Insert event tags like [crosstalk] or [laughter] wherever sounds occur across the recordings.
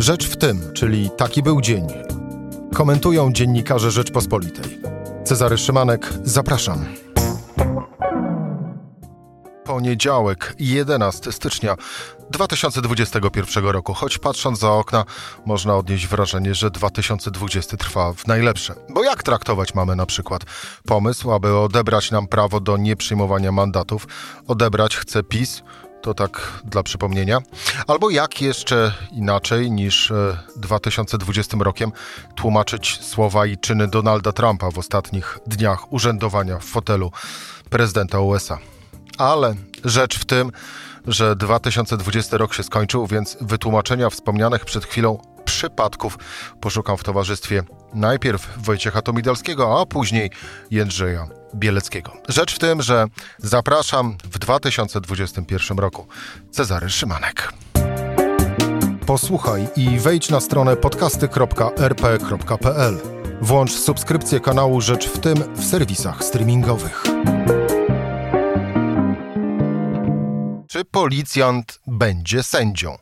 Rzecz w tym, czyli taki był dzień. Komentują dziennikarze Rzeczpospolitej. Cezary Szymanek, zapraszam. Poniedziałek, 11 stycznia 2021 roku. Choć patrząc za okna, można odnieść wrażenie, że 2020 trwa w najlepsze. Bo jak traktować mamy na przykład pomysł, aby odebrać nam prawo do nieprzyjmowania mandatów? Odebrać chce PiS, to tak dla przypomnienia. Albo jak jeszcze inaczej niż 2020 e, rokiem tłumaczyć słowa i czyny Donalda Trumpa w ostatnich dniach urzędowania w fotelu prezydenta USA. Ale rzecz w tym, że 2020 rok się skończył, więc wytłumaczenia wspomnianych przed chwilą przypadków poszukam w towarzystwie najpierw Wojciecha Tomidalskiego, a później Jędrzeja Bieleckiego. Rzecz w tym, że zapraszam w 2021 roku Cezary Szymanek. Posłuchaj i wejdź na stronę podcasty.rp.pl. Włącz subskrypcję kanału Rzecz w tym w serwisach streamingowych. Czy policjant będzie sędzią?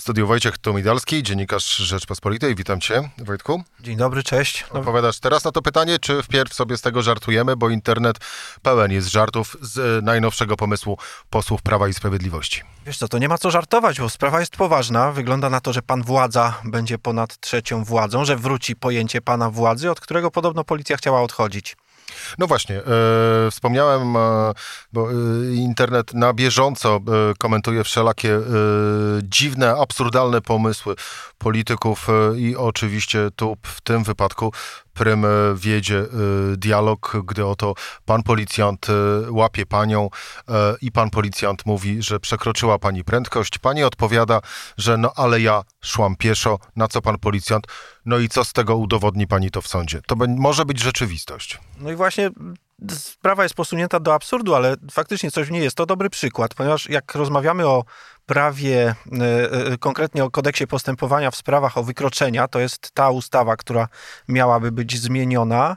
W studiu Wojciech Tomidalski, dziennikarz Rzeczpospolitej. Witam cię, Wojtku. Dzień dobry, cześć. No. Odpowiadasz teraz na to pytanie, czy wpierw sobie z tego żartujemy, bo internet pełen jest żartów z e, najnowszego pomysłu posłów Prawa i Sprawiedliwości. Wiesz co, to nie ma co żartować, bo sprawa jest poważna. Wygląda na to, że pan władza będzie ponad trzecią władzą, że wróci pojęcie pana władzy, od którego podobno policja chciała odchodzić. No właśnie, e, wspomniałem, e, bo e, internet na bieżąco e, komentuje wszelakie e, dziwne, absurdalne pomysły polityków e, i oczywiście tu w tym wypadku prym wiedzie dialog, gdy oto pan policjant łapie panią i pan policjant mówi, że przekroczyła pani prędkość. Pani odpowiada, że no ale ja szłam pieszo, na co pan policjant, no i co z tego udowodni pani to w sądzie? To może być rzeczywistość. No i właśnie sprawa jest posunięta do absurdu, ale faktycznie coś nie jest. To dobry przykład, ponieważ jak rozmawiamy o prawie, e, e, konkretnie o kodeksie postępowania w sprawach o wykroczenia, to jest ta ustawa, która miałaby być zmieniona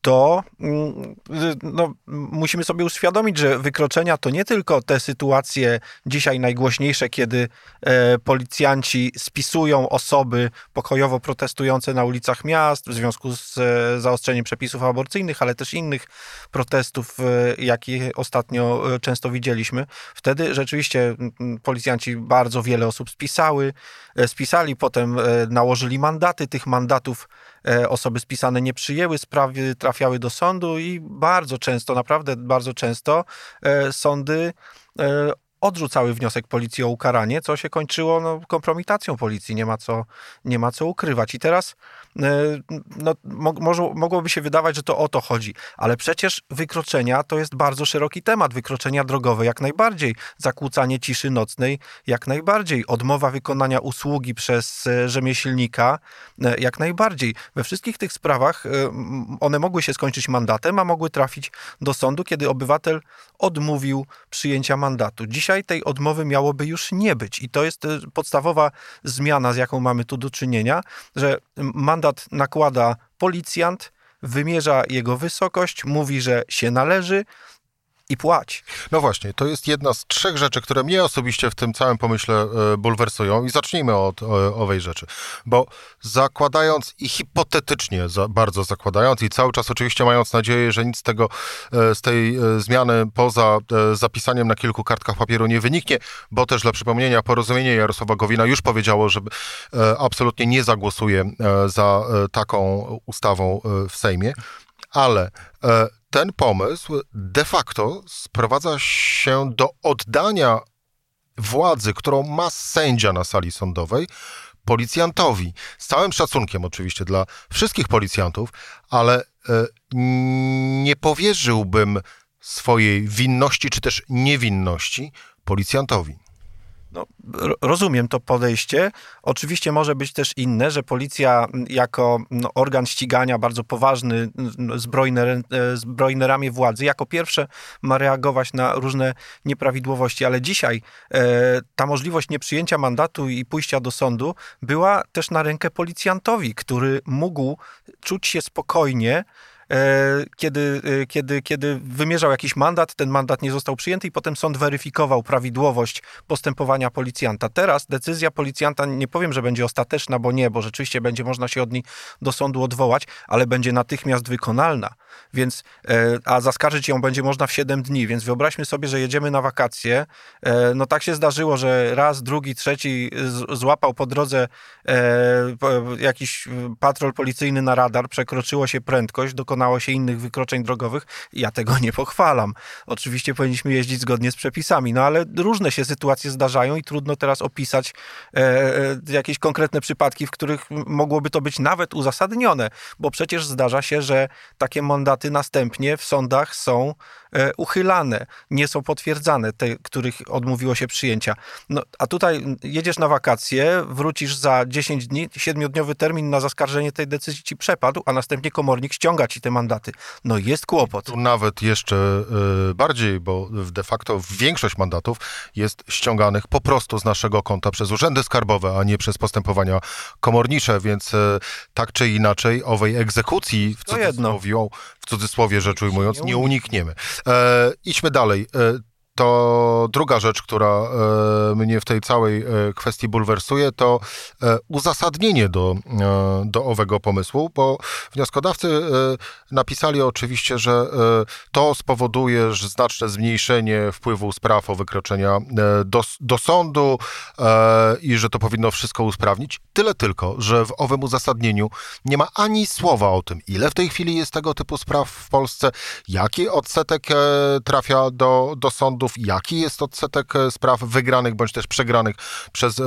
to mm, no, musimy sobie uświadomić, że wykroczenia to nie tylko te sytuacje dzisiaj najgłośniejsze, kiedy e, policjanci spisują osoby pokojowo protestujące na ulicach miast w związku z e, zaostrzeniem przepisów aborcyjnych, ale też innych protestów, e, jakie ostatnio e, często widzieliśmy. Wtedy rzeczywiście policjanci bardzo wiele osób spisały, e, spisali, potem e, nałożyli mandaty. Tych mandatów osoby spisane nie przyjęły, sprawy trafiały do sądu i bardzo często, naprawdę bardzo często e, sądy e, odrzucały wniosek policji o ukaranie, co się kończyło no, kompromitacją policji, nie ma co, nie ma co ukrywać. I teraz no, mo mogłoby się wydawać, że to o to chodzi, ale przecież wykroczenia to jest bardzo szeroki temat. Wykroczenia drogowe jak najbardziej, zakłócanie ciszy nocnej jak najbardziej, odmowa wykonania usługi przez e, rzemieślnika e, jak najbardziej. We wszystkich tych sprawach one mogły się skończyć mandatem, a mogły trafić do sądu, kiedy obywatel odmówił przyjęcia mandatu. Dzisiaj tej odmowy miałoby już nie być i to jest podstawowa zmiana, z jaką mamy tu do czynienia, że mandat mandat nakłada policjant, wymierza jego wysokość, mówi, że się należy, i płać. No właśnie, to jest jedna z trzech rzeczy, które mnie osobiście w tym całym pomyśle e, bulwersują i zacznijmy od owej rzeczy, bo zakładając i hipotetycznie za, bardzo zakładając i cały czas oczywiście mając nadzieję, że nic z tego, e, z tej e, zmiany poza zapisaniem na kilku kartkach papieru nie wyniknie, bo też dla przypomnienia porozumienie Jarosława Gowina już powiedziało, że absolutnie nie zagłosuje za taką ustawą w Sejmie, ale ten pomysł de facto sprowadza się do oddania władzy, którą ma sędzia na sali sądowej, policjantowi. Z całym szacunkiem oczywiście dla wszystkich policjantów, ale e, nie powierzyłbym swojej winności czy też niewinności policjantowi. No, rozumiem to podejście. Oczywiście może być też inne, że policja jako no, organ ścigania, bardzo poważny, zbrojne, e, zbrojne ramię władzy, jako pierwsze ma reagować na różne nieprawidłowości. Ale dzisiaj e, ta możliwość nieprzyjęcia mandatu i pójścia do sądu była też na rękę policjantowi, który mógł czuć się spokojnie kiedy, kiedy, kiedy wymierzał jakiś mandat, ten mandat nie został przyjęty i potem sąd weryfikował prawidłowość postępowania policjanta. Teraz decyzja policjanta, nie powiem, że będzie ostateczna, bo nie, bo rzeczywiście będzie można się od niej do sądu odwołać, ale będzie natychmiast wykonalna. Więc, a zaskarżyć ją będzie można w 7 dni, więc wyobraźmy sobie, że jedziemy na wakacje. No tak się zdarzyło, że raz, drugi, trzeci złapał po drodze jakiś patrol policyjny na radar, przekroczyło się prędkość, dokonało się innych wykroczeń drogowych. Ja tego nie pochwalam. Oczywiście powinniśmy jeździć zgodnie z przepisami, no ale różne się sytuacje zdarzają i trudno teraz opisać e, e, jakieś konkretne przypadki, w których mogłoby to być nawet uzasadnione, bo przecież zdarza się, że takie mandaty następnie w sądach są uchylane, nie są potwierdzane, te, których odmówiło się przyjęcia. No, a tutaj jedziesz na wakacje, wrócisz za 10 dni, siedmiodniowy termin na zaskarżenie tej decyzji ci przepadł, a następnie komornik ściąga ci te mandaty. No jest kłopot. Tu nawet jeszcze y, bardziej, bo de facto większość mandatów jest ściąganych po prostu z naszego konta przez urzędy skarbowe, a nie przez postępowania komornicze, więc y, tak czy inaczej owej egzekucji w cudzysłowie, w cudzysłowie rzecz ujmując, nie unikniemy. E, idźmy dalej. E, to druga rzecz, która e, mnie w tej całej e, kwestii bulwersuje, to e, uzasadnienie do, do owego pomysłu, bo wnioskodawcy napisali oczywiście, że to spowoduje znaczne zmniejszenie wpływu spraw o wykroczenia do, do sądu i że to powinno wszystko usprawnić. Tyle tylko, że w owym uzasadnieniu nie ma ani słowa o tym, ile w tej chwili jest tego typu spraw w Polsce, jaki odsetek trafia do, do sądu, jaki jest odsetek e, spraw wygranych bądź też przegranych przez e,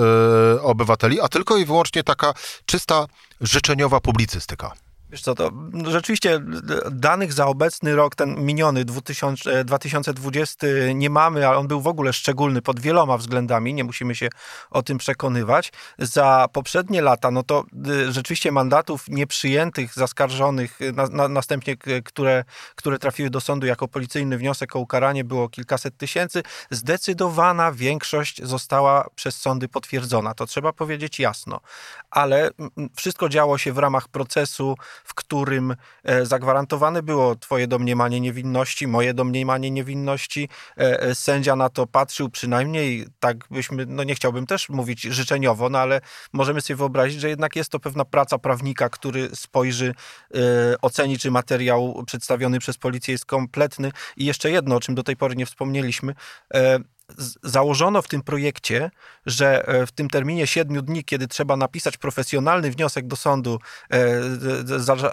obywateli, a tylko i wyłącznie taka czysta życzeniowa publicystyka. Wiesz co, to rzeczywiście danych za obecny rok, ten miniony 2000, 2020 e, nie mamy, ale on był w ogóle szczególny pod wieloma względami, nie musimy się o tym przekonywać. Za poprzednie lata, no to rzeczywiście mandatów nieprzyjętych, zaskarżonych, e, na, na, następnie które, które trafiły do sądu jako policyjny wniosek o ukaranie było kilkaset tysięcy. Zdecydowana większość została przez sądy potwierdzona, to trzeba powiedzieć jasno. Ale wszystko działo się w ramach procesu w którym e, zagwarantowane było twoje domniemanie niewinności, moje domniemanie niewinności. E, e, sędzia na to patrzył przynajmniej, tak byśmy, no nie chciałbym też mówić życzeniowo, no ale możemy sobie wyobrazić, że jednak jest to pewna praca prawnika, który spojrzy, oceni, czy materiał przedstawiony przez policję jest kompletny. I jeszcze jedno, o czym do tej pory nie wspomnieliśmy, założono w tym projekcie, że e, w tym terminie siedmiu dni, kiedy trzeba napisać profesjonalny wniosek do sądu, e,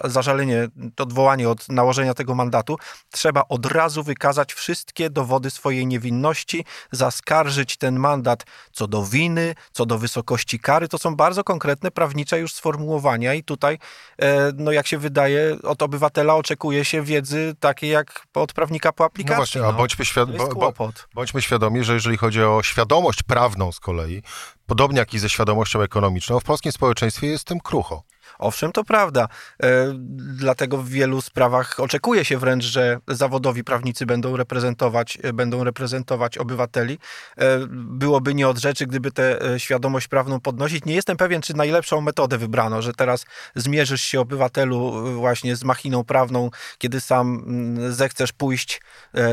zażalenie, odwołanie od nałożenia tego mandatu, trzeba od razu wykazać wszystkie dowody swojej niewinności, zaskarżyć ten mandat co do winy, co do wysokości kary. To są bardzo konkretne prawnicze już sformułowania i tutaj, e, no jak się wydaje, od obywatela oczekuje się wiedzy takiej jak od prawnika po aplikacji. No właśnie, a no. bądźmy, świad- bo, bo, bądźmy świadomi, że jeżeli chodzi o świadomość prawną z kolei, podobnie jak i ze świadomością ekonomiczną, w polskim społeczeństwie jest tym krucho. Owszem, to prawda. E, dlatego w wielu sprawach oczekuje się wręcz, że zawodowi prawnicy będą reprezentować, e, będą reprezentować obywateli. E, byłoby nie od rzeczy, gdyby tę świadomość prawną podnosić. Nie jestem pewien, czy najlepszą metodę wybrano, że teraz zmierzysz się obywatelu właśnie z machiną prawną, kiedy sam mm, zechcesz pójść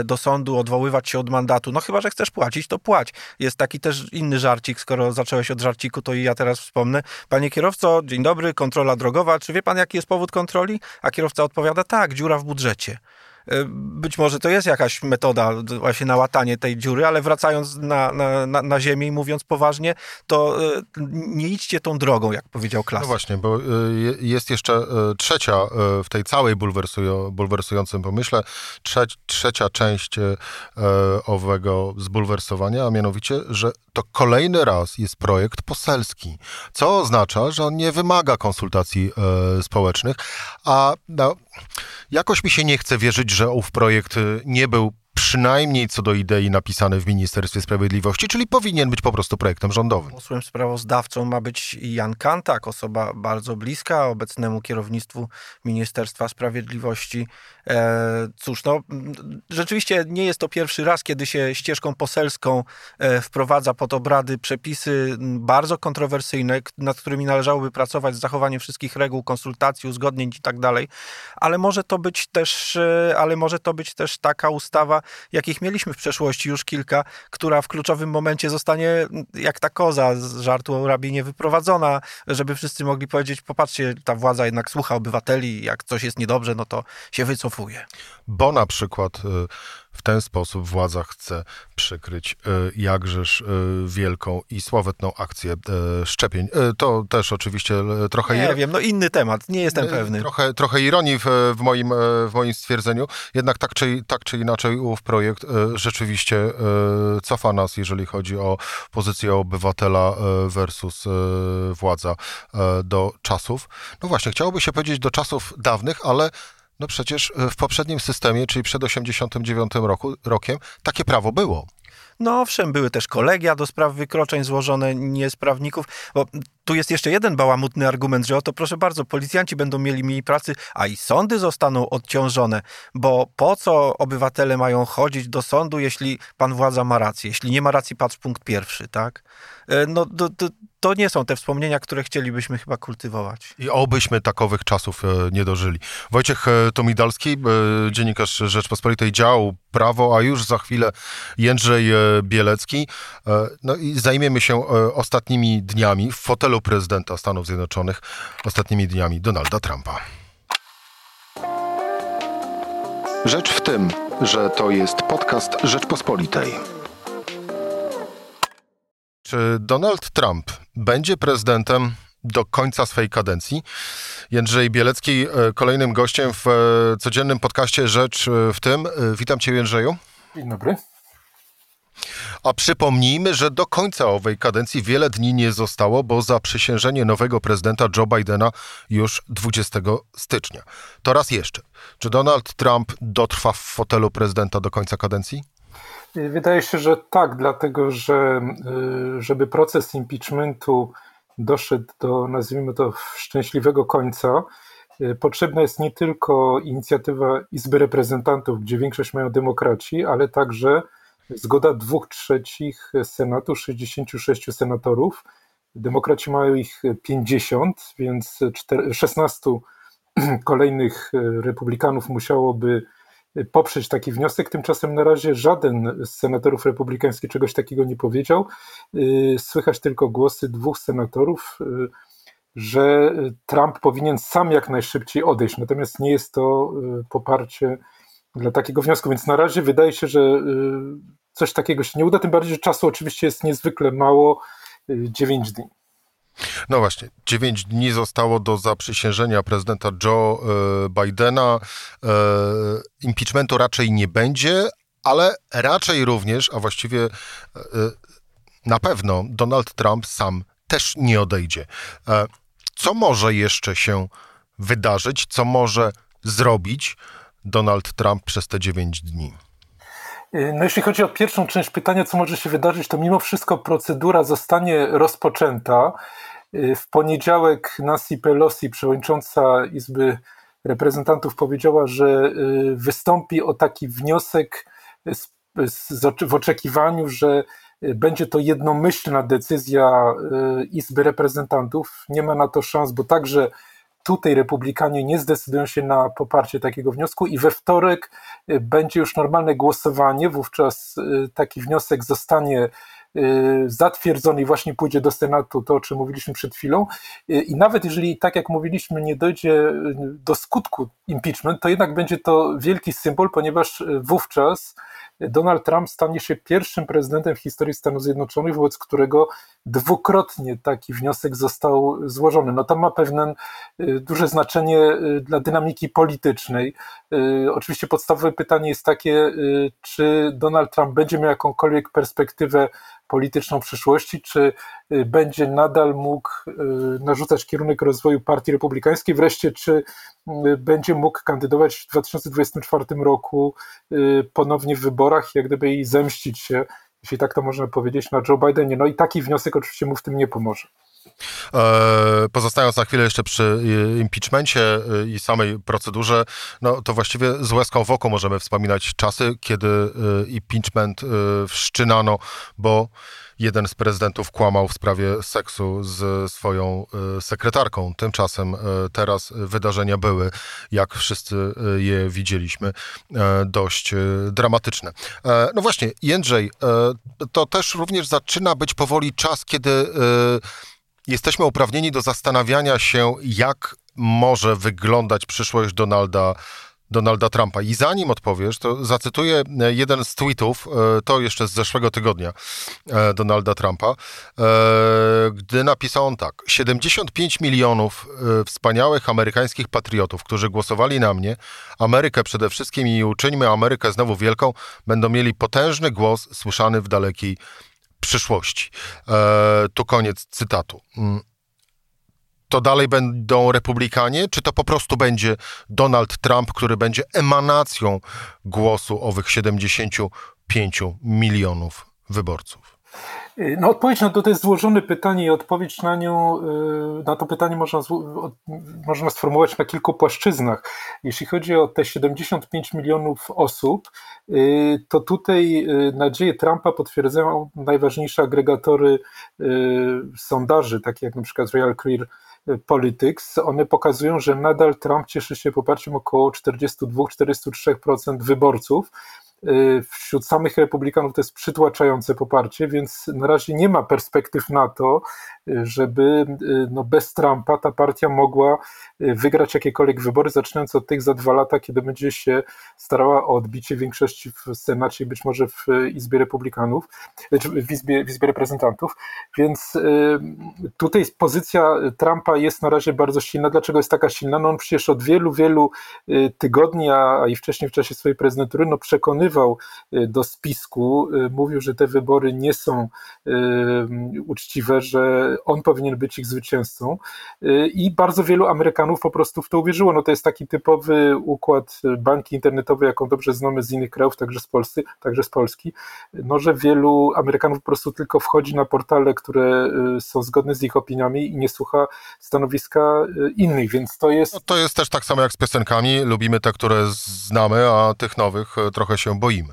do sądu, odwoływać się od mandatu. No chyba, że chcesz płacić, to płać. Jest taki też inny żarcik, skoro zacząłeś od żarciku, to i ja teraz wspomnę. Panie kierowco, dzień dobry, kontrola drogowa, czy wie pan, jaki jest powód kontroli? A kierowca odpowiada, tak, dziura w budżecie. E, być może to jest jakaś metoda właśnie na łatanie tej dziury, ale wracając na, na, na, na ziemię i mówiąc poważnie, to e, nie idźcie tą drogą, jak powiedział Klas. No właśnie, bo e, jest jeszcze trzecia w tej całej bulwersują, bulwersującym pomyśle, trze, trzecia część owego zbulwersowania, a mianowicie, że to kolejny raz jest projekt poselski, co oznacza, że on nie wymaga konsultacji społecznych, a no, jakoś mi się nie chce wierzyć, że ów projekt y, nie był przynajmniej co do idei napisany w Ministerstwie Sprawiedliwości, czyli powinien być po prostu projektem rządowym. Posłem sprawozdawcą ma być Jan Kantak, osoba bardzo bliska obecnemu kierownictwu Ministerstwa Sprawiedliwości. E, cóż, no, rzeczywiście nie jest to pierwszy raz, kiedy się ścieżką poselską e, wprowadza pod obrady przepisy bardzo kontrowersyjne, nad którymi należałoby pracować z zachowaniem wszystkich reguł, konsultacji, uzgodnień i tak dalej, ale może to być też, e, ale może to być też taka ustawa, jakich mieliśmy w przeszłości już kilka, która w kluczowym momencie zostanie jak ta koza z żartu o rabinie wyprowadzona, żeby wszyscy mogli powiedzieć, popatrzcie, ta władza jednak słucha obywateli, jak coś jest niedobrze, no to się Bo na przykład y, w ten sposób władza chce przykryć e, jakżeż e, wielką i sławetną akcję szczepień. To też oczywiście trochę... Nie wiem, no inny temat, nie jestem pewny. Trochę, trochę ironii w, w, moim, w moim stwierdzeniu, jednak tak czy, tak czy inaczej ów projekt rzeczywiście cofa nas, jeżeli chodzi o pozycję obywatela versus władza do czasów. No właśnie, chciałoby się powiedzieć do czasów dawnych, ale no przecież e, w poprzednim systemie, czyli przed 89 roku, rokiem, takie prawo było. No owszem, były też kolegia do spraw wykroczeń złożone nie z prawników, bo tu jest jeszcze jeden bałamutny argument, że oto proszę bardzo, policjanci będą mieli mniej pracy, a i sądy zostaną odciążone, bo po co obywatele mają chodzić do sądu, jeśli pan władza ma rację? Jeśli nie ma racji, patrz punkt pierwszy, tak? E, no to, to, to nie są te wspomnienia, które chcielibyśmy chyba kultywować. I obyśmy takowych czasów e, nie dożyli. Wojciech e, Tomidalski, dziennikarz Rzeczpospolitej Dział Prawo, a już za chwilę Jędrzej Bielecki. No i zajmiemy się ostatnimi dniami w fotelu prezydenta Stanów Zjednoczonych, ostatnimi dniami Donalda Trumpa. Rzecz w tym, że to jest podcast Rzeczpospolitej. Czy Donald Trump będzie prezydentem do końca swojej kadencji? Jędrzej Bielecki, e, kolejnym gościem w e, codziennym podcaście Rzecz e, w tym. Witam Cię, Jędrzeju. Dzień dobry. A przypomnijmy, że do końca owej kadencji wiele dni nie zostało, bo zaprzysiężenie nowego prezydenta Joe Bidena już 20 stycznia. To raz jeszcze. Czy Donald Trump dotrwa w fotelu prezydenta do końca kadencji? Wydaje się, że tak, dlatego że y, żeby proces impeachmentu doszedł do, nazwijmy to, szczęśliwego końca, y, potrzebna jest nie tylko inicjatywa Izby Reprezentantów, gdzie większość mają demokraci, ale także zgoda dwóch trzecich Senatu, 66 senatorów. Demokraci mają ich 50, więc 16 [clears throat] kolejnych y, republikanów musiałoby poprzeć taki wniosek. Tymczasem na razie żaden z senatorów republikańskich czegoś takiego nie powiedział. Y, słychać tylko głosy dwóch senatorów, y, że Trump powinien sam jak najszybciej odejść. Natomiast nie jest to y, poparcie dla takiego wniosku, więc na razie wydaje się, że coś takiego się nie uda. Tym bardziej, że czasu oczywiście jest niezwykle mało 9 dni. No właśnie, dziewięć dni zostało do zaprzysiężenia prezydenta Joe e, Bidena. E, impeachmentu raczej nie będzie, ale raczej również, a właściwie e, na pewno Donald Trump sam też nie odejdzie. Co może jeszcze się wydarzyć? Co może zrobić Donald Trump przez te dziewięć dni? No jeśli chodzi o pierwszą część pytania, co może się wydarzyć, to mimo wszystko procedura zostanie rozpoczęta. W poniedziałek Nancy Pelosi, przewodnicząca Izby Reprezentantów, powiedziała, że y, wystąpi o taki wniosek w oczekiwaniu, że y, będzie to jednomyślna decyzja y, Izby Reprezentantów. Nie ma na to szans, bo także tutaj republikanie nie zdecydują się na poparcie takiego wniosku i we wtorek będzie już normalne głosowanie, wówczas taki wniosek zostanie Y, zatwierdzony i właśnie pójdzie do Senatu, to o czym mówiliśmy przed chwilą. Y, I nawet jeżeli, tak jak mówiliśmy, nie dojdzie y, do skutku impeachment, to jednak będzie to wielki symbol, ponieważ wówczas Donald Trump stanie się pierwszym prezydentem w historii Stanów Zjednoczonych, wobec którego dwukrotnie taki wniosek został złożony. No to ma pewne duże znaczenie dla dynamiki politycznej. Oczywiście podstawowe pytanie jest takie, czy Donald Trump będzie miał jakąkolwiek perspektywę polityczną przyszłości, czy y, będzie nadal mógł narzucać kierunek rozwoju partii republikańskiej, wreszcie czy będzie mógł kandydować w 2024 roku ponownie w wyborach, jak gdyby i zemścić się, jeśli tak to można powiedzieć, na Joe Bidenie. No i taki wniosek oczywiście mu w tym nie pomoże. E, pozostając na chwilę jeszcze przy e, impeachmencie e, i samej procedurze, no to właściwie z łezką w oko możemy wspominać czasy, kiedy impeachment wszczynano, bo jeden z prezydentów kłamał w sprawie seksu z swoją sekretarką. Tymczasem teraz wydarzenia były, jak wszyscy je widzieliśmy, dość dramatyczne. No właśnie, Jędrzej, to też również zaczyna być powoli czas, kiedy jesteśmy uprawnieni do zastanawiania się, jak może wyglądać przyszłość Donalda Donalda Trumpa. I zanim odpowiesz, to zacytuję jeden z tweetów, e, to jeszcze z zeszłego tygodnia e, Donalda Trumpa, e, gdy napisał on tak: 75 milionów wspaniałych amerykańskich patriotów, którzy głosowali na mnie, Amerykę przede wszystkim i uczyńmy Amerykę znowu wielką, będą mieli potężny głos słyszany w dalekiej przyszłości. E, tu koniec cytatu. Mm. To dalej będą republikanie, czy to po prostu będzie Donald Trump, który będzie emanacją głosu owych 75 milionów wyborców? Y, no odpowiedź na to, to jest złożone pytanie i odpowiedź na nią, y, na to pytanie można, można sformułować na kilku płaszczyznach. Jeśli chodzi o te 75 milionów osób, y, to tutaj nadzieje Trumpa potwierdzają najważniejsze agregatory sondaży, takie jak na przykład Real Clear Politics, one pokazują, że nadal Trump cieszy się poparciem około 42-43% wyborców, wśród samych republikanów to jest przytłaczające poparcie, więc na razie nie ma perspektyw na to, żeby y, no bez Trumpa ta partia mogła y, wygrać jakiekolwiek wybory, zaczynając od tych za dwa lata, kiedy będzie się starała o odbicie większości w Senacie i być może w Izbie Republikanów, w Izbie, w Izbie Reprezentantów. Więc tutaj pozycja Trumpa jest na razie bardzo silna. Dlaczego jest taka silna? No on przecież od wielu, wielu tygodni, a i wcześniej w czasie swojej prezydentury, no przekonywał, Y, do spisku, y, mówił, że te wybory nie są y, uczciwe, że on powinien być ich zwycięzcą i bardzo wielu Amerykanów po prostu w to uwierzyło. No to jest taki typowy układ banki internetowej, jaką dobrze znamy z innych krajów, także z Polscy, także z Polski, no że wielu Amerykanów po prostu tylko wchodzi na portale, które są zgodne z ich opiniami i nie słucha stanowiska innych, więc to jest... No to jest też tak samo jak z piosenkami, lubimy te, które znamy, a tych nowych trochę się boimy.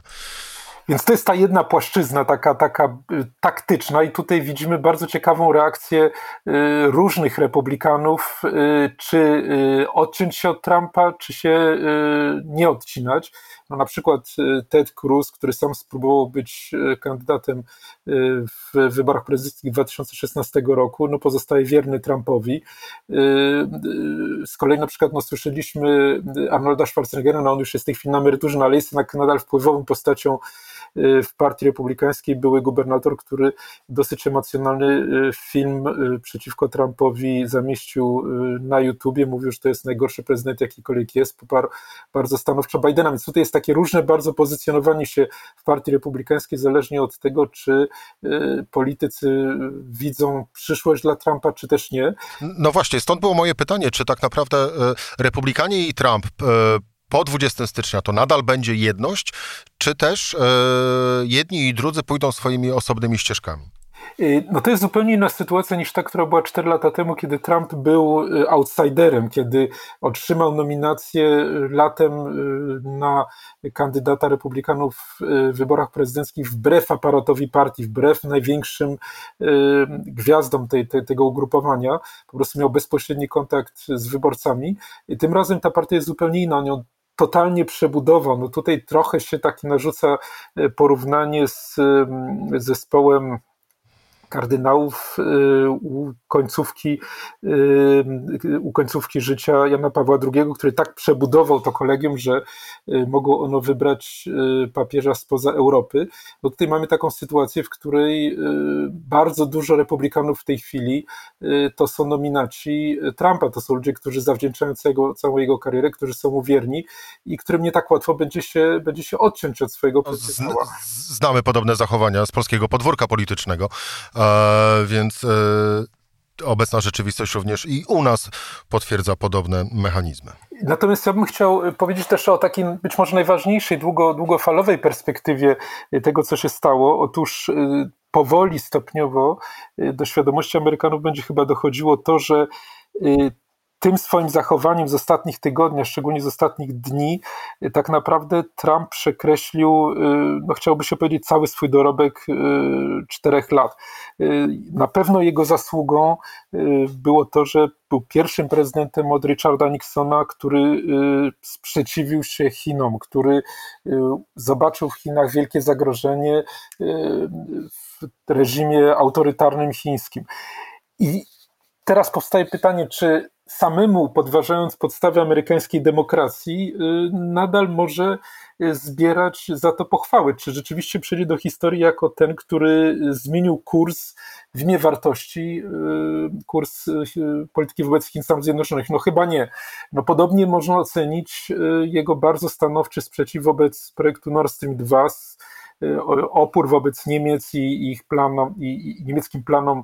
Więc to jest ta jedna płaszczyzna, taka, taka y, taktyczna, i tutaj widzimy bardzo ciekawą reakcję y, różnych republikanów, y, czy odciąć się od Trumpa, czy się nie odcinać. No na przykład Ted Cruz, który sam spróbował być kandydatem w wyborach prezydenckich 2016 roku, no pozostaje wierny Trumpowi. Z kolei na przykład no, słyszeliśmy Arnolda Schwarzeneggera, no on już jest w tej chwili na emeryturze, no, ale jest nadal wpływową postacią Y, w partii republikańskiej. Były gubernator, który dosyć emocjonalny y, film y, przeciwko Trumpowi zamieścił na YouTubie, mówił, że to jest najgorszy prezydent jakikolwiek jest, poparł bardzo stanowczo Bidena, więc tutaj jest takie różne bardzo pozycjonowanie się w partii republikańskiej, zależnie od tego, czy politycy widzą przyszłość dla Trumpa, czy też nie. No właśnie, stąd było moje pytanie, czy tak naprawdę republikanie i Trump po 20 stycznia to nadal będzie jedność, czy też jedni i drudzy pójdą swoimi osobnymi ścieżkami? Y, no to jest zupełnie inna sytuacja niż ta, która była 4 lata temu, kiedy Trump był y, outsiderem, kiedy otrzymał nominację y, latem na kandydata republikanów w wyborach prezydenckich wbrew aparatowi partii, wbrew największym gwiazdom tej, tej, tego ugrupowania. Po prostu miał bezpośredni kontakt z wyborcami. I tym razem ta partia jest zupełnie inna. On ją totalnie przebudował. No tutaj trochę się taki narzuca porównanie z zespołem kardynałów y, u końcówki, y, u końcówki życia Jana Pawła II, który tak przebudował to kolegium, że y, mogło ono wybrać papieża spoza Europy. No tutaj mamy taką sytuację, w której bardzo dużo republikanów w tej chwili to są nominaci Trumpa, to są ludzie, którzy zawdzięczają całego, całą jego karierę, którzy są mu wierni i którym nie tak łatwo będzie się, będzie się odciąć od swojego potencjału. Znamy podobne zachowania z polskiego podwórka politycznego. E, więc e, obecna rzeczywistość również i u nas potwierdza podobne mechanizmy. Natomiast ja bym chciał powiedzieć też o takim być może najważniejszej, długo, długofalowej perspektywie tego, co się stało. Otóż powoli, stopniowo do świadomości Amerykanów będzie chyba dochodziło to, że tym swoim zachowaniem z ostatnich tygodni, szczególnie z ostatnich dni, y, tak naprawdę Trump przekreślił, y, no chciałby się powiedzieć, cały swój dorobek y, czterech lat. Na pewno jego zasługą było to, że był pierwszym prezydentem od Richarda Nixona, który sprzeciwił się Chinom, który zobaczył w Chinach wielkie zagrożenie w reżimie autorytarnym chińskim. I teraz powstaje pytanie, czy samemu podważając podstawy amerykańskiej demokracji, y, nadal może y, zbierać za to pochwały. Czy rzeczywiście przejdzie do historii jako ten, który zmienił kurs w imię wartości, y, kurs polityki wobec Chin Stanów Zjednoczonych? No chyba nie. No podobnie można ocenić jego bardzo stanowczy sprzeciw wobec projektu Nord Stream 2, opór wobec Niemiec i ich planom, i niemieckim planom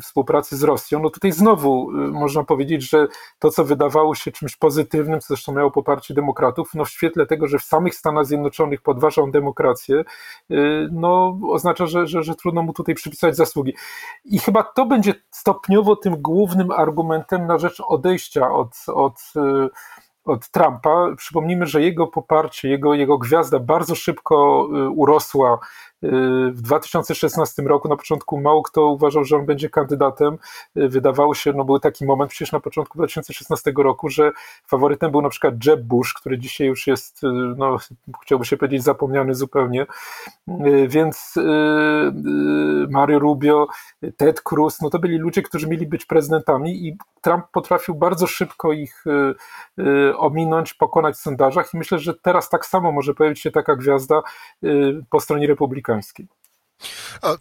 współpracy z Rosją, no tutaj znowu y, można powiedzieć, że to, co wydawało się czymś pozytywnym, co zresztą miało poparcie demokratów, no w świetle tego, że w samych Stanach Zjednoczonych podważa on demokrację, y, no oznacza, że, że, że trudno mu tutaj przypisać zasługi. I chyba to będzie stopniowo tym głównym argumentem na rzecz odejścia od, od y, od Trumpa. Przypomnijmy, że jego poparcie, jego, jego gwiazda bardzo szybko urosła w 2016 roku na początku mało kto uważał, że on będzie kandydatem. Wydawało się, no był taki moment przecież na początku 2016 roku, że faworytem był na przykład Jeb Bush, który dzisiaj już jest, no chciałby się powiedzieć, zapomniany zupełnie. Więc y, y, Mario Rubio, Ted Cruz, no to byli ludzie, którzy mieli być prezydentami i Trump potrafił bardzo szybko ich y, ominąć, pokonać w sondażach i myślę, że teraz tak samo może pojawić się taka gwiazda po stronie republikanów A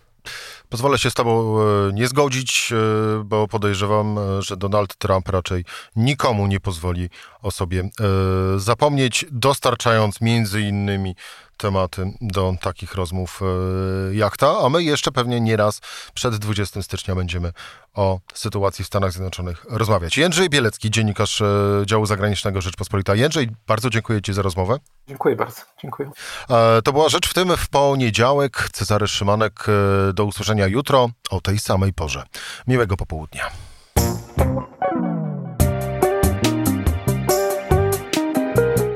pozwolę się z Tobą e, nie zgodzić, e, bo podejrzewam, e, że Donald Trump raczej nikomu nie pozwoli o sobie zapomnieć, dostarczając między innymi tematy do takich rozmów e, jak ta, a my jeszcze pewnie nieraz przed 20 stycznia będziemy o sytuacji w Stanach Zjednoczonych rozmawiać. Jędrzej Bielecki, dziennikarz e, działu zagranicznego Rzeczpospolita. Jędrzej, bardzo dziękuję Ci za rozmowę. Dziękuję bardzo, dziękuję. E, to była rzecz w tym w poniedziałek. Cezary Szymanek, do usłyszenia jutro o tej samej porze. Miłego popołudnia.